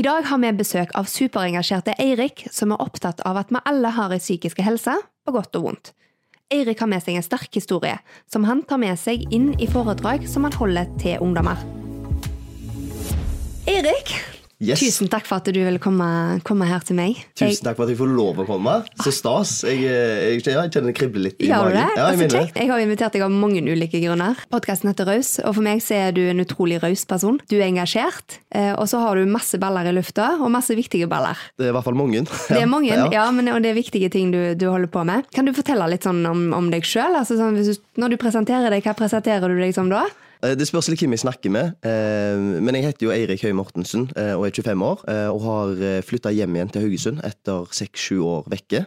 I dag har vi besøk av superengasjerte Eirik, som er opptatt av at vi alle har en psykiske helse, på godt og vondt. Eirik har med seg en sterk historie, som han tar med seg inn i foredrag som han holder til ungdommer. Eirik, Yes. tusen takk for at du ville komme, komme her til meg. Tusen takk for at jeg får lov å komme. Så stas. Jeg, jeg, jeg kjenner det kribler litt i Gjør magen. Ja, jeg Altså. Jeg har invitert deg av mange ulike grunner. Podkasten heter Raus, og for meg så er du en utrolig raus person. Du er engasjert, eh, og så har du masse baller i lufta, og masse viktige baller. Det er i hvert fall mange. Det er mange, ja, Ja. men og det er viktige ting du, du holder på med. Kan du fortelle litt sånn om, om deg sjøl? Altså, sånn, når du presenterer deg, hva presenterer du deg som da? Eh, Det spørs litt hvem jeg snakker med. eh, Men jeg heter jo Eirik Høie Mortensen eh, og er 25 år. Og har flytta hjem igjen til Haugesund etter 6-7 år vekke.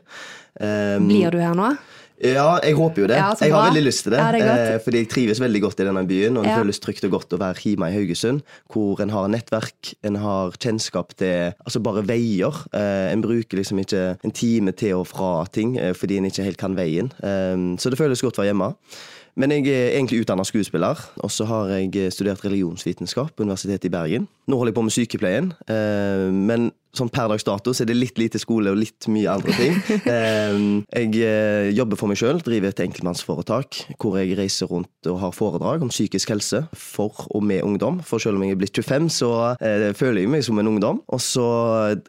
Blir du her nå? Ja, jeg håper jo det. Ja, jeg har veldig lyst til det. Ja, det fordi jeg trives veldig godt i denne byen, og det Ja. føles trygt og godt å være hjemme i Haugesund. Hvor en har nettverk, en har kjennskap til altså bare veier. En bruker liksom ikke en time til og fra ting fordi en ikke helt kan veien. Så det føles godt å være hjemme. Men jeg er egentlig utdanna skuespiller, og så har jeg studert religionsvitenskap på Universitetet i Bergen. Nå holder jeg på med sykepleien, eh, men sånn per dags dato så er det litt lite skole og litt mye andre ting. Eh, jeg eh, jobber for meg sjøl, driver et enkeltmannsforetak hvor jeg reiser rundt og har foredrag om psykisk helse for og med ungdom. For selv om jeg er blitt 25, så eh, føler jeg meg som en ungdom. Og så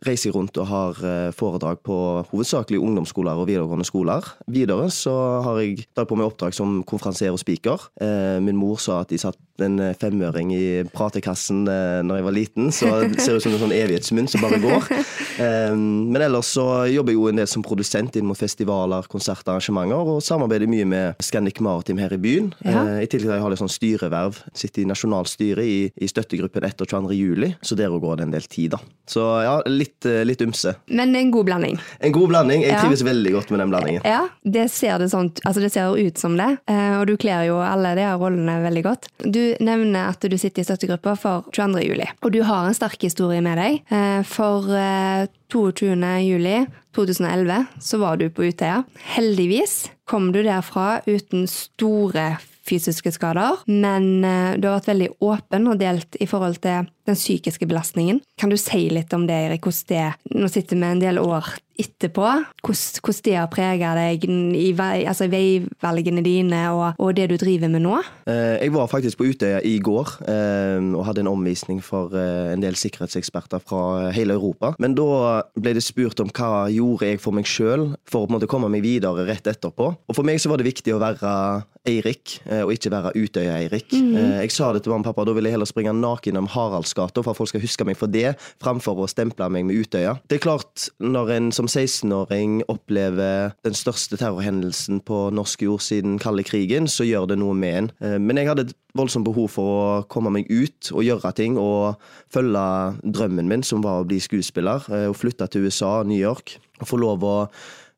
reiser jeg rundt og har eh, foredrag på hovedsakelig ungdomsskoler og videregående skoler. Videre så har jeg tatt på meg oppdrag som konferansier og speaker. Eh, min mor sa at de satt en femøring i pratekassen eh, når jeg var liten, så det ser ut som en sånn evighetsmunn som bare går. Eh, men ellers så jobber jeg jo en del som produsent inn mot festivaler, konserter, arrangementer, og samarbeider mye med Scandic Maritim her i byen. Ja. Eh, I tillegg har jeg litt sånn styreverv. Sitter i nasjonalstyret i, i støttegruppen etter 22. juli, så der går det en del tid, da. Så ja, litt, eh, litt ymse. Men en god blanding. En god blanding. Jeg Ja. trives veldig godt med den blandingen. Ja, det ser, det sånn, altså det ser ut som det, eh, og du kler jo alle de her rollene veldig godt. Du nevner at du sitter i støttegruppa for 22. juli, og du har en sterk historie med deg. Eh, For eh, 22. juli 2011 så var du på Utøya. Heldigvis kom du derfra uten store fysiske skader, men eh, du har vært veldig åpen og delt i forhold til den psykiske belastningen. Kan du si litt om det, Erik? Hvordan det Nå sitter vi en del år etterpå. Hvordan, det har preget deg i, vei, altså veivalgene dine og, og det du driver med nå? Eh, Jeg var faktisk på Utøya i går eh, og hadde en omvisning for eh, en del sikkerhetseksperter fra hele Europa. Men da ble det spurt om hva gjorde jeg for meg sjøl for å komme meg videre rett etterpå. Og for meg så var det viktig å være Eirik, eh, og ikke være Utøya-Eirik. Eh, Jeg sa det til mamma og pappa, da vil jeg heller springe naken om Haraldsgata for at folk skal huske meg for det, framfor å stemple meg med Utøya. Det er klart, når en som 16-åring opplever den største terrorhendelsen på norsk jord siden kalde krigen, så gjør det noe med en. Eh, Men jeg hadde et voldsomt behov for å komme meg ut og gjøre ting, og følge drømmen min, som var å bli skuespiller. Og flytte til USA, New York, og få lov å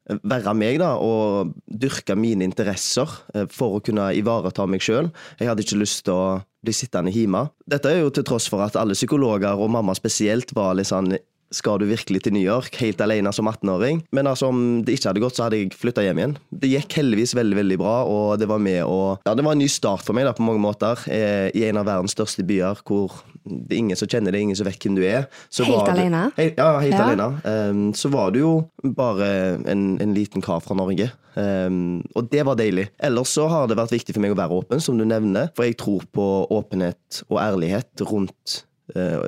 være meg da, og dyrke mine interesser eh, for å kunne ivareta meg sjøl. Jeg hadde ikke lyst til å bli sittende hjemme. Dette er jo til tross for at alle psykologer, og mamma spesielt, var litt sånn skal du virkelig til New York helt alene som 18-åring? Men altså, om det ikke hadde gått, så hadde jeg flytta hjem igjen. Det gikk heldigvis veldig veldig bra, og det var med å Ja, det var en ny start for meg da, på mange måter. Eh, I en av verdens største byer hvor det er ingen som kjenner deg, ingen som vet hvem du er. Så Helt du- alene? Hei- ja, helt Ja. alene. Um, så var du jo bare en, en liten kar fra Norge. Um, og det var deilig. Ellers så har det vært viktig for meg å være åpen, som du nevner. For jeg tror på åpenhet og ærlighet rundt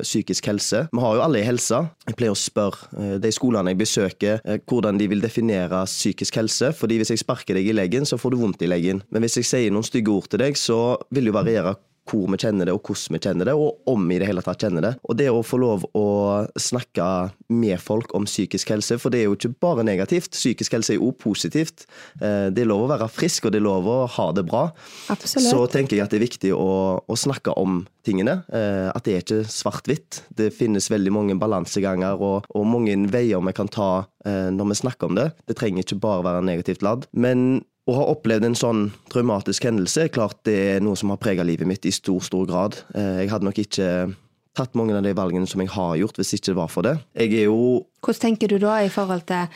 psykisk helse. Vi har jo alle i helsa. Jeg pleier å spørre eh, de skolene jeg besøker, eh, hvordan de vil definere psykisk helse. Fordi hvis jeg sparker deg i leggen, så får du vondt i leggen. Men hvis jeg sier noen stygge ord til deg, så vil det jo variere hvor vi kjenner det, og hvordan vi kjenner det, og om vi i det hele tatt kjenner det. Og det å få lov å snakke med folk om psykisk helse, for det er jo ikke bare negativt. Psykisk helse er jo positivt. Eh, Det er lov å være frisk, og det er lov å ha det bra. Absolutt. Så tenker jeg at det er viktig å, å snakke om tingene. eh, At det er ikke svart-hvitt. Det finnes veldig mange balanseganger og, og mange veier vi kan ta eh, når vi snakker om det. Det trenger ikke bare være negativt ladd. Men å ha opplevd en sånn traumatisk hendelse er klart det er noe som har preget livet mitt i stor, stor grad. Eh, Jeg hadde nok ikke tatt mange av de valgene som jeg har gjort, hvis ikke det var for det. Jeg er jo Hvordan tenker du da i forhold til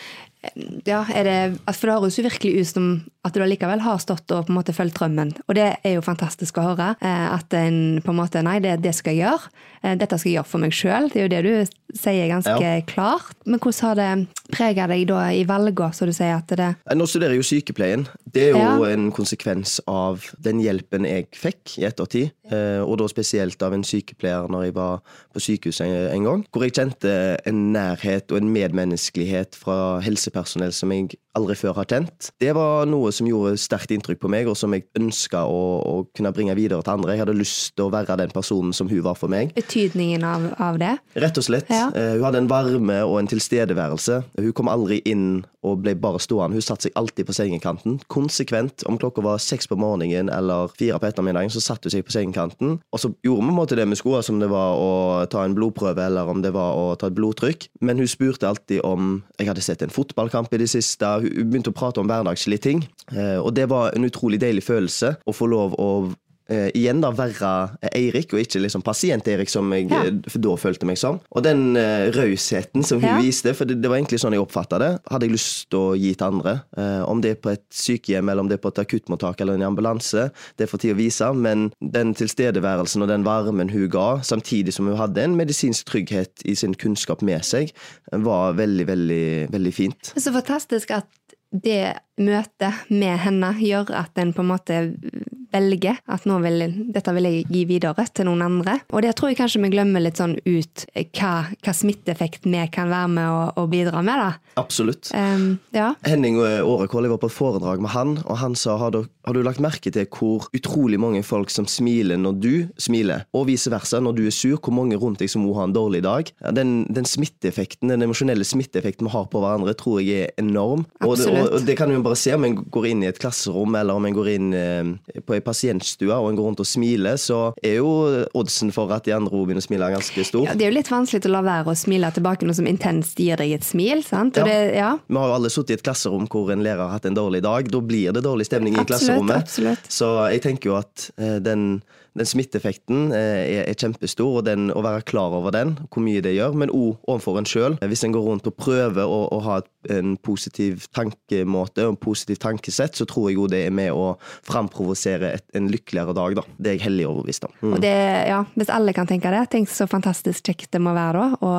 ja, er det, For det høres jo virkelig ut som at du allikevel har stått og på en måte fulgt drømmen. Og det er jo fantastisk å høre. Eh, at en på en måte Nei, det, det skal jeg gjøre. Eh, dette skal jeg gjøre for meg sjøl. Det er jo det du sier ganske ja. klart. Men hvordan har det prega deg da i valgene, så du sier at det Nå studerer jeg jo sykepleien. Det er jo ja. en konsekvens av den hjelpen jeg fikk i ettertid. Eh, og da spesielt av en sykepleier når jeg var på sykehuset en gang. Hvor jeg kjente en nærhet og en medmenneskelighet fra helsepersonell som jeg aldri før har kjent. Det var noe som gjorde sterkt inntrykk på meg, og som jeg ønska å, å, kunne bringe videre til andre. Jeg hadde lyst til å være den personen som hun var for meg. Betydningen av, av det? Rett og slett. Ja. Uh, hun hadde en varme og en tilstedeværelse. Hun kom aldri inn og ble bare stående. Hun satte seg alltid på sengekanten. Konsekvent. Om klokka var seks på morgenen eller fire på ettermiddagen, så satte hun seg på sengekanten. Og så gjorde vi måte det med skoene, som det var å ta en blodprøve eller om det var å ta et blodtrykk. Men hun spurte alltid om jeg hadde sett en fotballkamp i det siste hun begynte å prate om hverdagslige ting. Eh, og det var en utrolig deilig følelse å få lov å uh, igjen da være Eirik, og ikke liksom pasient-Eirik, som jeg ja. Eh, da følte meg som. Og den uh, rausheten som hun ja. viste, for det, det, var egentlig sånn jeg oppfatta det, hadde jeg lyst til å gi til andre. Uh, om det er på et sykehjem, eller om det er på et akuttmottak eller en ambulanse, det for tid å vise, men den tilstedeværelsen og den varmen hun ga, samtidig som hun hadde en medisinsk trygghet i sin kunnskap med seg, var veldig, veldig, veldig fint. Så fantastisk at det møtet med henne gjør at en på en måte velger at nå vil, dette vil jeg gi videre til noen andre. Og det tror jeg kanskje vi glemmer litt sånn ut hva, hva smitteeffekt vi kan være med å, å bidra med. da. Absolutt. Um, ja. Henning Årekål, jeg var på et foredrag med han, og han sa har du, har du lagt merke til hvor utrolig mange folk som smiler når du smiler, og vice versa når du er sur, hvor mange rundt deg som må ha en dårlig dag. Den, den smitteeffekten, den emosjonelle smitteeffekten vi har på hverandre, tror jeg er enorm. Og det, og, og det, kan vi bare se om en går inn i et klasserom, eller om en går inn eh, på ei pasientstue og en går rundt og smiler, så er jo oddsen for at de andre òg begynner å smile, ganske stor. Ja, det er jo litt vanskelig å la være å smile tilbake noe som intenst gir deg et smil. sant? Ja. Det, ja. Vi har jo alle sittet i et klasserom hvor en lærer har hatt en dårlig dag. Da blir det dårlig stemning i klasserommet. Absolutt. Så jeg tenker jo at eh, den den smitteeffekten eh, er, er, kjempestor, og den, å være klar over den, hvor mye det gjør, men òg overfor en sjøl. Hvis en går rundt og prøver å, å ha en positiv tankemåte og en positiv tankesett, så tror jeg jo det er med å framprovosere en lykkeligere dag. da. Det er jeg hellig overbevist om. Mm. Det, ja, Hvis alle kan tenke det, tenk så fantastisk kjekt det må være da, å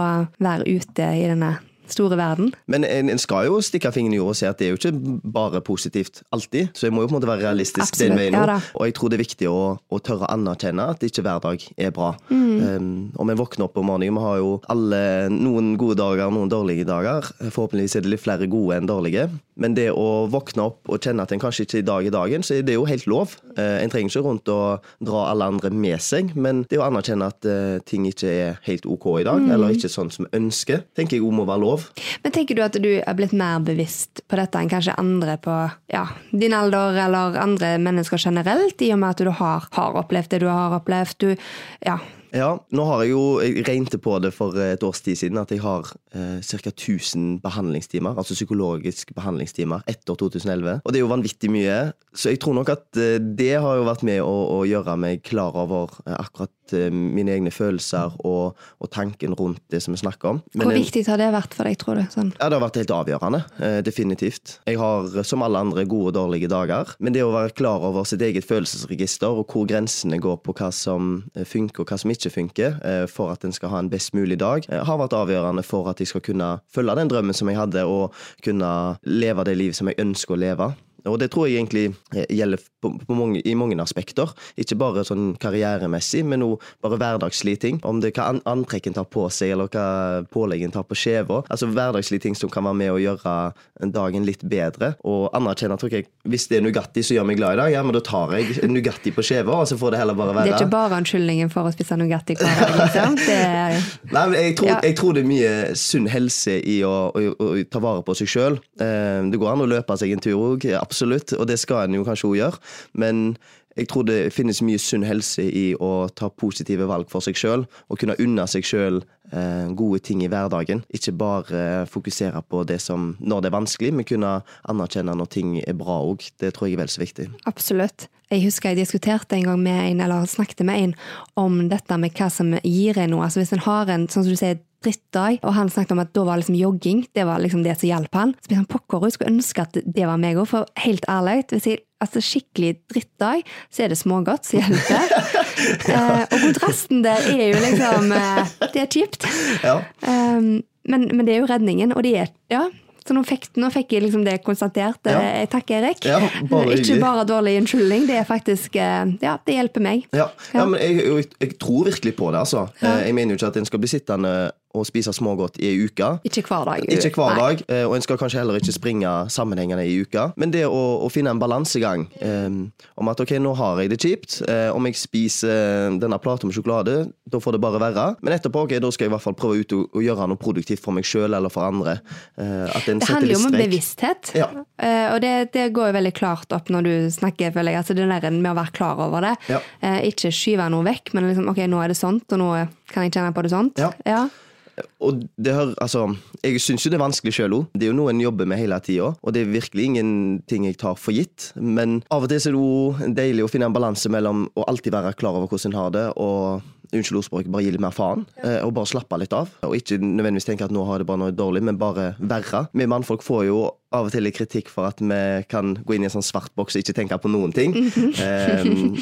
være ute i denne store verden. Men en, en skal jo stikke fingeren i jorda og si at det er jo ikke bare positivt alltid. Så jeg må jo på en måte være realistisk Absolutt, den veien ja, Og jeg tror det er viktig å, å, tørre å anerkjenne at ikke hver dag er bra. Mm. Um, og vi våkner opp om morgenen, vi har jo alle noen gode dager, noen dårlige dager. Forhåpentligvis er det litt flere gode enn dårlige. Men det å våkne opp og kjenne at en kanskje ikke er i dag i dagen, så er det jo helt lov. Uh, en trenger ikke rundt å dra alle andre med seg, men det å anerkjenne at uh, ting ikke er helt OK i dag, mm. eller ikke sånn som vi ønsker, tenker jeg òg må være lov Men tenker du at du er blitt mer bevisst på dette enn kanskje andre på ja, din alder, eller andre mennesker generelt, i og med at du har, har opplevd det du har opplevd? Du, ja, ja, nå har jeg jo Jeg regnet på det for et års tid siden at jeg har eh, ca. 1000 behandlingstimer, altså psykologiske behandlingstimer, etter 2011. Og det er jo vanvittig mye. Så jeg tror nok at eh, det har jo vært med å, å gjøre meg klar over eh, akkurat mine egne følelser og, og, tanken rundt det som vi snakker om. Men, Hvor viktig har det vært for deg, tror du? Sånn? Ja, Det har vært helt avgjørende. Eh, definitivt. Jeg har som alle andre gode og dårlige dager. Men det å være klar over sitt eget følelsesregister og hvor grensene går på hva som eh, funker og hva som ikke funker eh, for at en skal ha en best mulig dag, eh, har vært avgjørende for at jeg skal kunne følge den drømmen som jeg hadde, og kunne leve det livet som jeg ønsker å leve. Og det tror jeg egentlig eh, gjelder på, på mange, i mange aspekter. Ikke bare sånn karrieremessig, men òg bare hverdagslige ting. Om det er hva antrekken tar på seg, eller hva påleggen tar på skjeva. Altså hverdagslige ting som kan være med å gjøre dagen litt bedre. Og anerkjenne tror jeg, hvis det er Nugatti som gjør meg glad i dag, ja, men da tar jeg Nugatti på skjeva, og så får det heller bare være. Det er ikke bare unnskyldningen for å spise Nugatti hver dag, liksom? Er... Nei, men jeg tror, ja. jeg tror, det er mye sunn helse i å, å, å, å ta vare på seg sjøl. Eh, det går an å løpe seg en tur òg absolutt, og det skal en jo kanskje òg gjøre. Men jeg tror det finnes mye sunn helse i å ta positive valg for seg sjøl, og kunne unne seg sjøl eh, gode ting i hverdagen. Ikke bare fokusere på det som når det er vanskelig, men kunne anerkjenne når ting er bra òg. Det tror jeg er vel så viktig. Absolutt. Jeg husker jeg diskuterte en gang med en, eller snakket med en om dette med hva som gir en noe. Altså Hvis en har en sånn som du sier, drittdag, og han snakket om at da var liksom jogging det var liksom det som hjalp han. Så ble han pokker, jeg skulle ønske at det var meg òg, for helt ærlig, hvis jeg altså skikkelig drittdag, så er det smågodt som hjelper. eh, og kontrasten der er jo liksom eh, Det er kjipt. Ja. Um, men, men det er jo redningen, og det er Ja. Så nå fikk, nå fikk jeg liksom det konstatert. Ja. Eh, Takk, Erik. Ja, bare Ikke bare dårlig unnskyldning, det er faktisk eh, Ja, det hjelper meg. Ja, men jeg, jeg, jeg tror virkelig på det, altså. Jeg mener jo ikke at en skal bli sittende og spise smågodt i ei uke. Ikke hver dag. Ikke hver dag, eh, og en skal kanskje heller ikke springe sammenhengende i uka. Men det å, å finne en balansegang um, om at ok, nå har jeg det kjipt. Eh, om jeg spiser denne plata med sjokolade, da får det bare være. Men etterpå ok, da skal jeg i hvert fall prøve ut å, gjøre noe produktivt for meg sjøl eller for andre. Uh, Det handler jo om bevissthet, Ja. uh, og det, det går jo veldig klart opp når du snakker, føler jeg. Altså det der med å være klar over det. Ja. Uh, ikke skyve noe vekk, men liksom, ok, nå er det sånt, og nå kan jeg kjenne på det sånt. Ja. ja. Og det hører, altså, Jeg syns jo det er vanskelig sjøl òg. Det er jo noe en jobber med hele tida. Og det er virkelig ingenting jeg tar for gitt. Men av og til er det jo deilig å finne en balanse mellom å alltid være klar over hvordan en har det, og unnskyld ordspråket, bare gi litt mer faen. Ja. Og bare slappe litt av. Og ikke nødvendigvis tenke at nå har det bare noe dårlig, men bare verre. Vi mannfolk får jo av og til kritikk for at vi kan gå inn i en sånn svart boks og ikke tenke på noen ting. Em,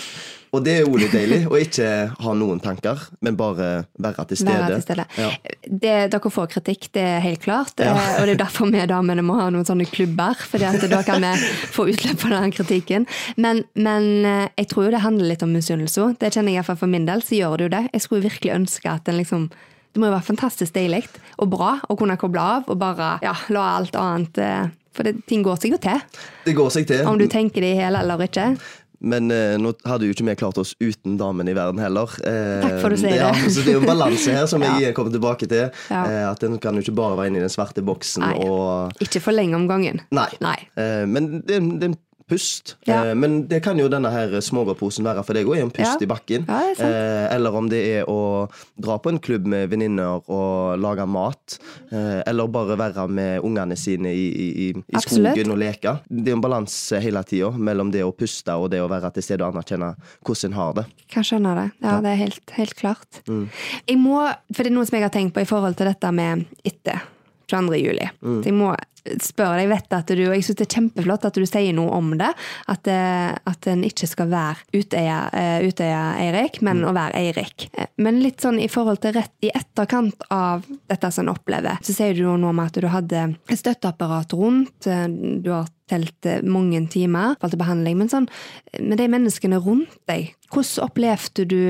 og det er jo litt deilig å ikke ha noen tanker, men bare være til stede. Være til stede. Ja. Det, dere får kritikk, det er helt klart. Ja. Eh, Og det er derfor vi damene må ha noen sånne klubber. For da kan vi få utløp for den kritikken. Men, men eh, jeg tror jo det handler litt om misunnelse. Det kjenner jeg i hvert fall for min del, så gjør det jo det. Jeg skulle virkelig ønske at en liksom Det må jo være fantastisk deilig og bra å kunne koble av og bare ja, la alt annet eh, For det, ting går seg jo til. Det går seg til. Om du tenker det i hele eller ikke. Men eh, nå hadde jo ikke vi klart oss uten damen i verden heller. Eh, Takk for du sier ja, det. Så det er jo en balanse her som Ja. jeg kommer tilbake til. Ja. Eh, at en kan jo ikke bare være inne i den svarte boksen Nei. og Ikke for lenge om gangen. Nei. Nei. Eh, men det, det er en pust. Ja. Eh, men det kan jo denne her smågodtposen være for deg òg, en pust Ja. i bakken. Eh, eller om det er å dra på en klubb med venninner og lage mat. Eh, eller bare være med ungene sine i, i, i, skogen og leke. Det er en balanse hele tida mellom det å puste og det å være til stede og anerkjenne hvordan en har det. Kan skjønne det. Ja, det er helt, helt klart. Jeg må, for det er noe som jeg har tenkt på i forhold til dette med etter 22. juli. Så jeg må spørre deg, vet at du, og jeg synes det er kjempeflott at du sier noe om det, at, eh, at en ikke skal være Utøya, eh, men å være Eirik. Men litt sånn i forhold til rett i etterkant av dette som en opplever, så sier du jo noe om at du hadde et støtteapparat rundt, eh, du har telt mange timer for behandling, men sånn, med de menneskene rundt deg, hvordan opplevde du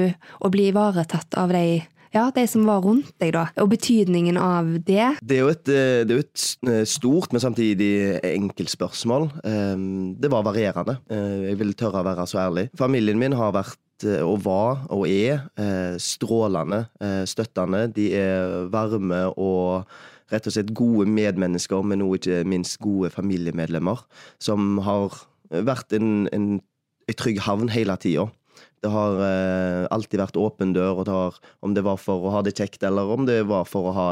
å bli ivaretatt av de ja, de som var rundt deg, da, og betydningen av det. Det er jo et, eh, er jo et eh, stort, men samtidig enkelt spørsmål. Eh, Det var varierende. Eh, Jeg vil tørre å være så ærlig. Familien min har vært og var og er strålende støttende. De er varme og rett og slett gode medmennesker, men også ikke minst gode familiemedlemmer, som har vært en, en, en trygg havn hele tida. Det har eh, alltid vært åpen dør, det har, om det var for å ha det kjekt, eller om det var for å ha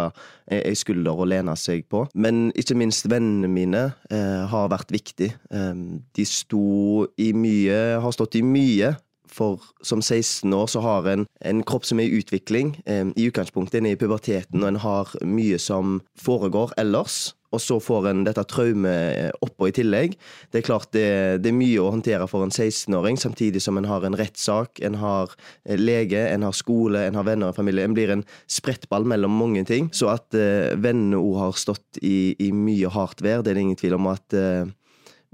ei ei skulder å lene seg på. Men ikke minst vennene mine eh, har vært viktig. Eh, de sto i mye, har stått i mye. For som 16 år så har en en kropp som er i utvikling. Eh, I utgangspunktet en er i puberteten, og en har mye som foregår ellers. Og så får en dette traumet oppå i tillegg. Det er klart det, det er mye å håndtere for en 16-åring, samtidig som en har en rettssak, en har eh, lege, en har skole, en har venner og familie. En blir en sprettball mellom mange ting. Så at eh, vennene òg har stått i, i mye hardt vær, det er det ingen tvil om. at eh,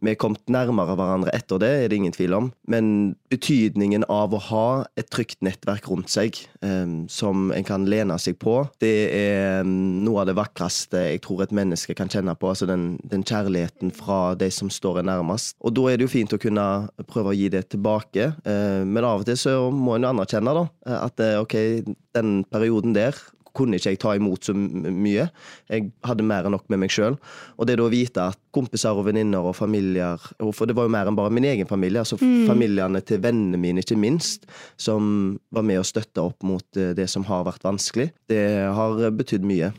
vi er kommet nærmere hverandre etter det, er det ingen tvil om. Men betydningen av å ha et trygt nettverk rundt seg, eh, som en kan lene seg på, det er eh, noe av det vakreste jeg tror et menneske kan kjenne på. Altså den, den kjærligheten fra de som står en nærmest. Og da er det jo fint å kunne prøve å gi det tilbake, eh, men av og til så må en anerkjenne da, at eh, ok, den perioden der kunne ikke jeg ta imot så mye. Jeg hadde mer enn nok med meg sjøl. Og det da å vite at kompiser og venninner og familier For det var jo mer enn bare min egen familie. altså Familiene til vennene mine, ikke minst, som var med og støtta opp mot eh, det som har vært vanskelig. Det har betydd mye.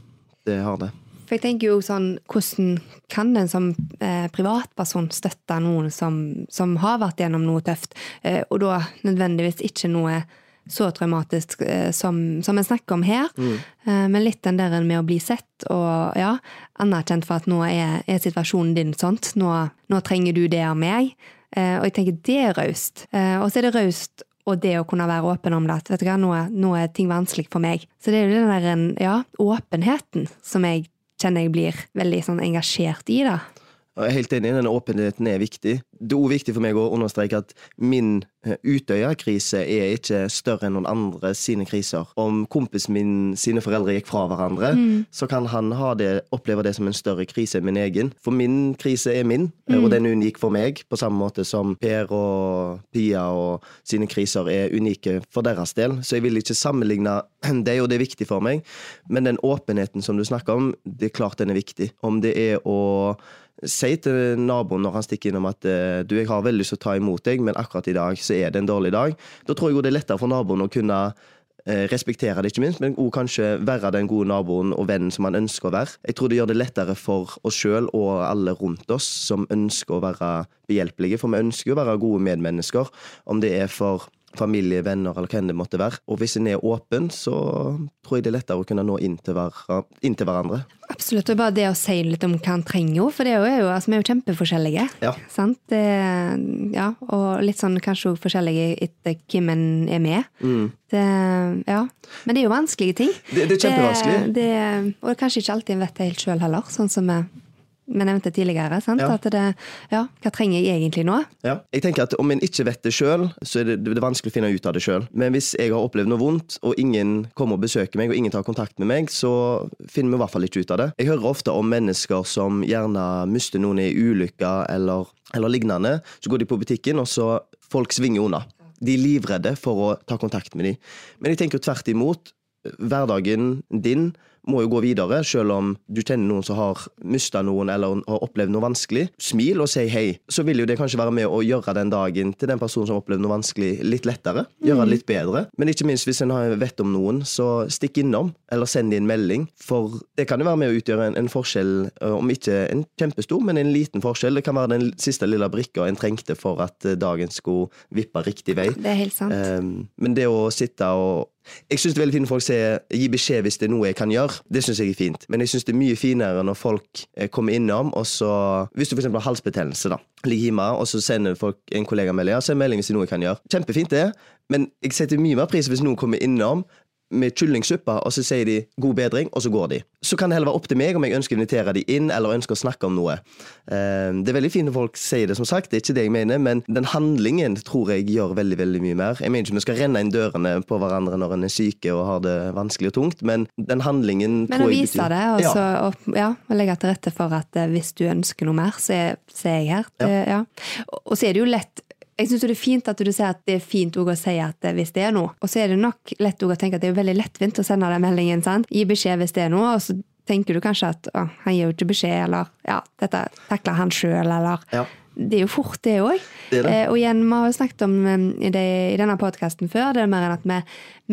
Det har det. For jeg tenker jo sånn, Hvordan kan en som eh, privatperson støtte noen som, som har vært gjennom noe tøft, eh, og da nødvendigvis ikke noe så traumatisk eh, som, som en snakker om her. Mm. Eh, men litt den der med å bli sett og ja, anerkjent for at nå er, er situasjonen din sånn. Nå, nå, trenger du det av meg. Eh, og jeg tenker det er raust. Eh, og så er det raust og det å kunne være åpen om det. At vet du hva, nå nå er ting vanskelig for meg. Så det er jo den der ja, åpenheten som jeg kjenner jeg blir veldig sånn engasjert i. da. Jeg er helt enig, denne åpenheten er viktig. Det er også viktig for meg å understreke at min eh, Utøya-krise er ikke større enn noen andre sine kriser. Om kompisen min sine foreldre gikk fra hverandre, mm. så kan han det, oppleve det som en større krise enn min egen. For min krise er min, mm. og den er unik for meg, på samme måte som Per og Pia og sine kriser er unike for deres del. Så jeg vil ikke sammenligne det, og det er viktig for meg. Men den åpenheten som du snakker om, det er klart den er viktig. Om det er å Si til naboen når han stikker innom at eh, du, jeg har veldig lyst til å ta imot deg, men akkurat i dag så er det en dårlig dag. Da tror jeg det er lettere for naboen å kunne eh, respektere det, ikke minst, men også kanskje være den gode naboen og vennen som han ønsker å være. Jeg tror det gjør det lettere for oss sjøl og alle rundt oss som ønsker å være behjelpelige, for vi ønsker jo å være gode medmennesker, om det er for familie, venner eller hvem det måtte være. Og hvis en er åpen, så tror jeg det er lettere å kunne nå inn til, hver, inn til hverandre. Absolutt. Og bare det å si litt om hva en trenger, for det er jo, altså, vi er jo kjempeforskjellige. Ja. Sant? Det, ja, og litt sånn kanskje også forskjellige etter hvem en er med. Mm. Det, ja. Men det er jo vanskelige ting. Det, det er kjempevanskelig. Det, og kanskje ikke alltid en vet det helt sjøl heller, sånn som vi vi nevnte tidligere. sant? Ja. At det, ja, Hva trenger jeg egentlig nå? Ja, jeg tenker at Om en ikke vet det sjøl, så er det, det er vanskelig å finne ut av det sjøl. Men hvis jeg har opplevd noe vondt, og ingen kommer og besøker meg, og ingen tar kontakt med meg, så finner vi i hvert fall ikke ut av det. Jeg hører ofte om mennesker som gjerne mister noen i ulykker eller, eller lignende. Så går de på butikken, og så folk svinger unna. De er livredde for å ta kontakt med dem. Men jeg tenker jo tvert imot. Hverdagen din må jo gå videre, selv om du kjenner noen som har mista noen eller har opplevd noe vanskelig. Smil og si hei. Så vil jo det kanskje være med å gjøre den dagen til den personen som har opplevd noe vanskelig, litt lettere. Gjøre det litt bedre. Men ikke minst hvis en vet om noen, så stikk innom, eller send inn melding. For det kan jo være med å utgjøre en, en forskjell, eh, om ikke en kjempestor, men en liten forskjell. Det kan være den siste lille brikka en trengte for at eh, dagen skulle vippe riktig vei. Det er helt sant. Um, men det å sitte og jeg syns det er veldig fint når folk sier 'gi beskjed hvis det er noe jeg kan gjøre'. Det syns jeg er fint. Men jeg syns det er mye finere når folk eh, kommer innom, og så Hvis du f.eks. har halsbetennelse, da. Ligger hjemme, og så sender folk en kollega melding. Ja, send melding hvis det er noe jeg kan gjøre. Kjempefint, det. Men jeg setter mye mer pris hvis noen kommer innom, med kyllingsuppe, og så sier de 'god bedring', og så går de. Så kan det heller være opp til meg om jeg ønsker å invitere de inn, eller ønsker å snakke om noe. Ehm, det er veldig fint når folk sier det, som sagt. Det er ikke det jeg mener, men den handlingen tror jeg gjør veldig veldig mye mer. Jeg mener ikke vi skal renne inn dørene på hverandre når en er syke og har det vanskelig og tungt, men den handlingen men tror jeg betyr Men å vise det, og så ja. ja, legge til rette for at eh, hvis du ønsker noe mer, så er, så er jeg her. Ja. ja. Og så er det jo lett jeg syns det er fint at du sier at det er fint å si at hvis det er noe. Og så er det nok lett å tenke at det er veldig lettvint å sende den meldingen. Sant? Gi beskjed hvis det er noe, og så tenker du kanskje at han gir jo ikke beskjed, eller ja, dette takler han sjøl, eller ja. Det er jo fort, det òg. Eh, og igjen, vi har jo snakket om eh, det i denne podkasten før, det er mer enn at vi,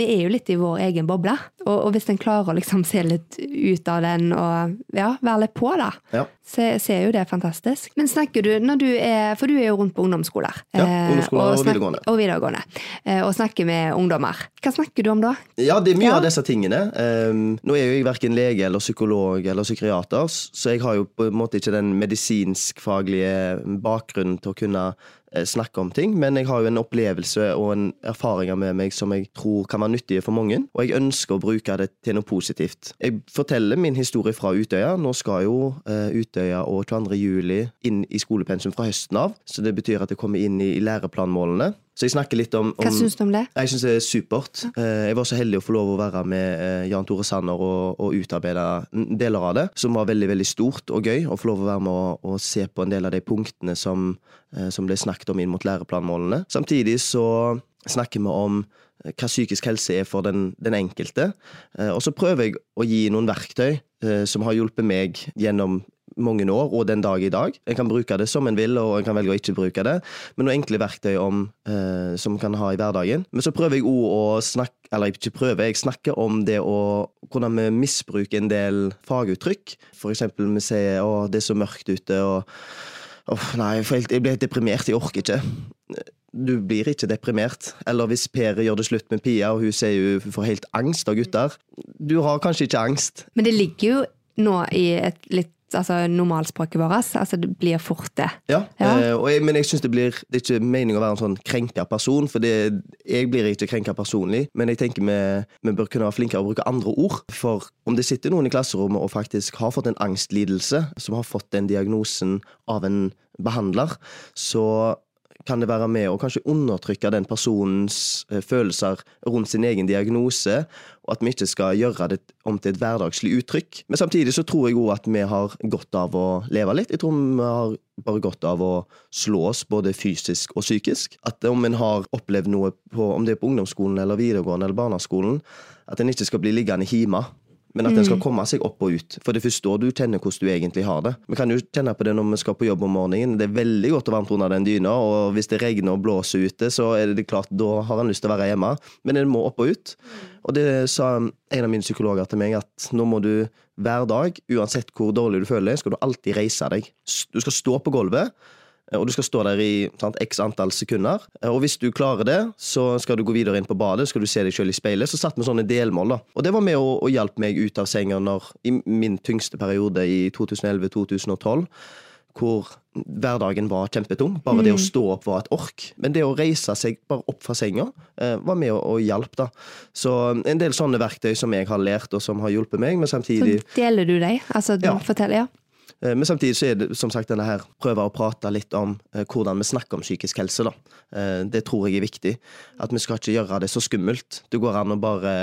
vi, er jo litt i vår egen boble. Og, og hvis en klarer å liksom se litt ut av den og ja, være litt på, da, ja. så, så, er jo det fantastisk. Men snakker du, når du er, for du er jo rundt på ungdomsskoler. Ja, ungdomsskoler og, og, videregående. Og videregående. Eh, og snakker med ungdommer. Hva snakker du om da? Ja, det er mye ja. av disse tingene. Um, nå er jo jeg verken lege eller psykolog eller psykiater, så jeg har jo på en måte ikke den medisinskfaglige bakgrunnen bakgrunn til å kunne eh, snakke om ting, men jeg har jo en opplevelse og en erfaringer med meg som jeg tror kan være nyttige for mange, og jeg ønsker å bruke det til noe positivt. Jeg forteller min historie fra Utøya. Nå skal jo uh, Utøya og 22. juli inn i skolepensum fra høsten av, så det betyr at det kommer inn i læreplanmålene. Så jeg snakker litt om, om Hva syns du om det? Jeg syns det er supert. Eh, jeg var så heldig å få lov å være med eh, Jan Tore Sanner og, og utarbeide deler av det, som var veldig veldig stort og gøy. Å få lov å være med og, og se på en del av de punktene som, eh, som ble snakket om inn mot læreplanmålene. Samtidig så snakker vi om hva psykisk helse er for den, den enkelte. Og så prøver jeg å gi noen verktøy som har hjulpet meg gjennom mange år, og den dag i dag. En kan bruke det som en vil, og en kan velge å ikke bruke det. Men noen enkle verktøy om, eh, som en kan ha i hverdagen. Men så prøver jeg òg å snakke Eller ikke prøver, jeg snakker om det å hvordan vi misbruker en del faguttrykk. For eksempel vi sier 'å, det er så mørkt ute', og 'å, nei, jeg blir helt deprimert, jeg orker ikke'. du blir ikke deprimert. Eller hvis Per gjør det slutt med Pia, og hun sier jo får helt angst av gutter. Du har kanskje ikke angst. Men det ligger jo nå i et litt altså normalspråket vårt. Altså det blir fort det. Ja, Ja. eh, jeg, men jeg synes det blir Det er ikke meningen å være en sånn krenka person, for det, jeg blir ikke krenka personlig. Men jeg tenker vi, vi bør kunne være flinkere å bruke andre ord. For om det sitter noen i klasserommet og faktisk har fått en angstlidelse, som har fått den diagnosen av en behandler, så kan det være med å kanskje undertrykke den personens eh, følelser rundt sin egen diagnose, og at vi ikke skal gjøre det om til et hverdagslig uttrykk. Men samtidig så tror jeg òg at vi har godt av å leve litt. Jeg tror vi har bare godt av å slå oss både fysisk og psykisk. At om en har opplevd noe, på, om det er på ungdomsskolen eller videregående eller barneskolen, at en ikke skal bli liggende hjemme. Men at den skal komme seg opp og ut. For det er først da du kjenner hvordan du egentlig har det. Vi kan jo kjenne på det når vi skal på jobb om morgenen. Det er veldig godt og varmt under den dyna, og hvis det regner og blåser ute, så er det klart, da har en lyst til å være hjemme. Men en må opp og ut. Og det sa en av mine psykologer til meg, at nå må du hver dag, uansett hvor dårlig du føler deg, skal du alltid reise deg. Du skal stå på gulvet. Og du skal stå der i sant, x antall sekunder. Og hvis du klarer det, så skal du gå videre inn på badet, skal du se deg selv i speilet. Så satt vi sånne delmål. da. Og det var med å, å hjelpe meg ut av senga når, i min tyngste periode i 2011-2012, hvor hverdagen var kjempetung. Bare det å stå opp var et ork. Men det å reise seg bare opp fra senga eh, var med å, å hjelpe. da. Så en del sånne verktøy som jeg har lært, og som har hjulpet meg, men samtidig Så deler du deg? Altså, du Ja. forteller, ja. Eh, Men samtidig så er det som sagt denne her prøve å prate litt om eh, hvordan vi snakker om psykisk helse. da. Eh, det tror jeg er viktig. At vi skal ikke gjøre det så skummelt. Det går an å bare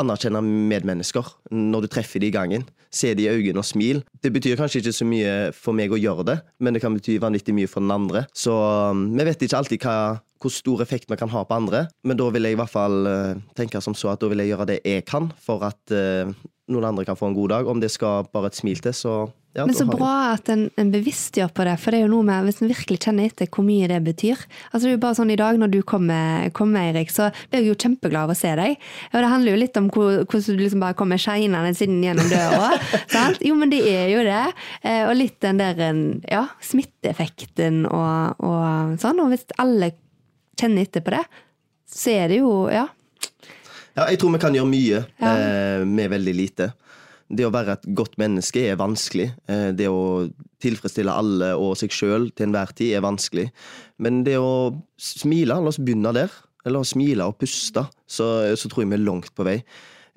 anerkjenne medmennesker når du treffer dem i gangen. Se dem i øynene og smil. Det betyr kanskje ikke så mye for meg å gjøre det, men det kan bety vanvittig mye for den andre. Så um, vi vet ikke alltid hva, hvor stor effekt vi kan ha på andre, men da vil jeg i hvert fall tenke som så at da vil jeg gjøre det jeg kan for at noen andre kan få en god dag. Om det skal bare et smil til, så ja, Men så bra at en, en bevisstgjør på det, for det er jo noe med hvis en virkelig kjenner etter hvor mye det betyr. Altså det er jo bare sånn I dag når du kommer, kommer Eirik, så blir jeg jo kjempeglad av å se deg. Og det handler jo litt om hvor- hvordan du liksom bare kommer shinende inn gjennom døra. sant? Jo, men det er jo det. Eh, Og litt den der ja, smitteeffekten og, og sånn. Og hvis alle kjenner etter på det, så er det jo ja. Ja, jeg tror vi kan gjøre mye Ja. eh, med veldig lite. Det å være et godt menneske er vanskelig. Eh, det å tilfredsstille alle og seg sjøl til enhver tid er vanskelig. Men det å smile, la oss begynne der. La oss smile og puste, så, så tror jeg vi er langt på vei.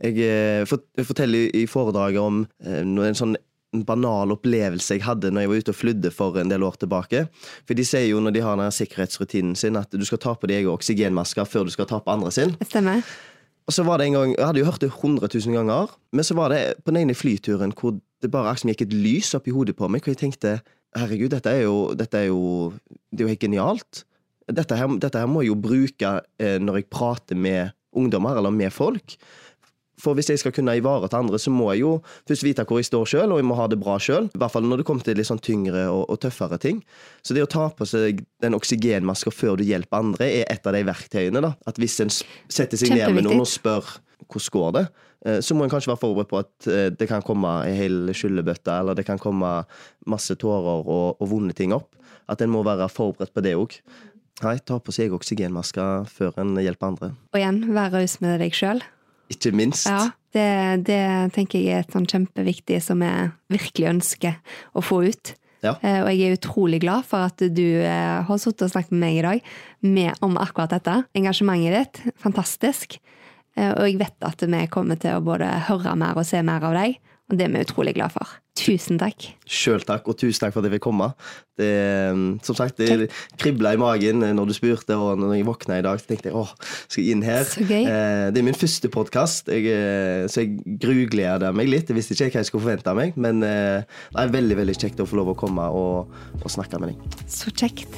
Jeg, eh, jeg forteller i foredraget om eh, en sånn banal opplevelse jeg hadde når jeg var ute og flydde for en del år tilbake. For de sier jo når de har den sikkerhetsrutinen sin, at du skal ta på deg egen oksygenmaske før du skal ta på andre sin. Stemmer. Og så var det en gang, Jeg hadde jo hørt det 100 000 ganger, men så var det på den ene flyturen hvor det bare liksom gikk et lys opp i hodet på meg, hvor jeg tenkte herregud, dette er jo, dette er jo, det er jo helt genialt. Dette her, dette her må jeg jo bruke eh, når jeg prater med ungdommer eller med folk. For hvis jeg skal kunne ivareta andre, så må jeg jo først vite hvor jeg står sjøl, og jeg må ha det bra sjøl. I hvert fall når det kommer til litt sånn tyngre og, og tøffere ting. Så det å ta på seg den oksygenmaska før du hjelper andre, er et av de verktøyene. da. At hvis en setter seg ned med noen og spør hvordan går det, eh, så må en kanskje være forberedt på at eh, det kan komme ei hel skyllebøtte, eller det kan komme masse tårer og, og vonde ting opp. At en må være forberedt på det òg. Nei, ta på seg oksygenmaska før en hjelper andre. Og igjen, vær raus med deg sjøl. Ikke minst. Ja, det, det tenker jeg er et sånn kjempeviktig som jeg virkelig ønsker å få ut. Ja. Eh, Og jeg er utrolig glad for at du eh, har sittet og snakket med meg i dag med, om akkurat dette. Engasjementet ditt, fantastisk. Eh, Og jeg vet at vi kommer til å både høre mer og se mer av deg, og det er vi utrolig glad for. Tusen takk. Sjøl takk, og tusen takk for at jeg fikk komme. Det, mm, som sagt, det kribla i magen når du spurte, og når jeg våkna i dag, så tenkte jeg åh, skal jeg inn her? Eh, det er min første podkast, så jeg grugleder meg litt. Jeg visste ikke hva jeg skulle forvente av meg, men eh, det er veldig veldig kjekt å få lov å komme og, og snakke med deg. Så kjekt.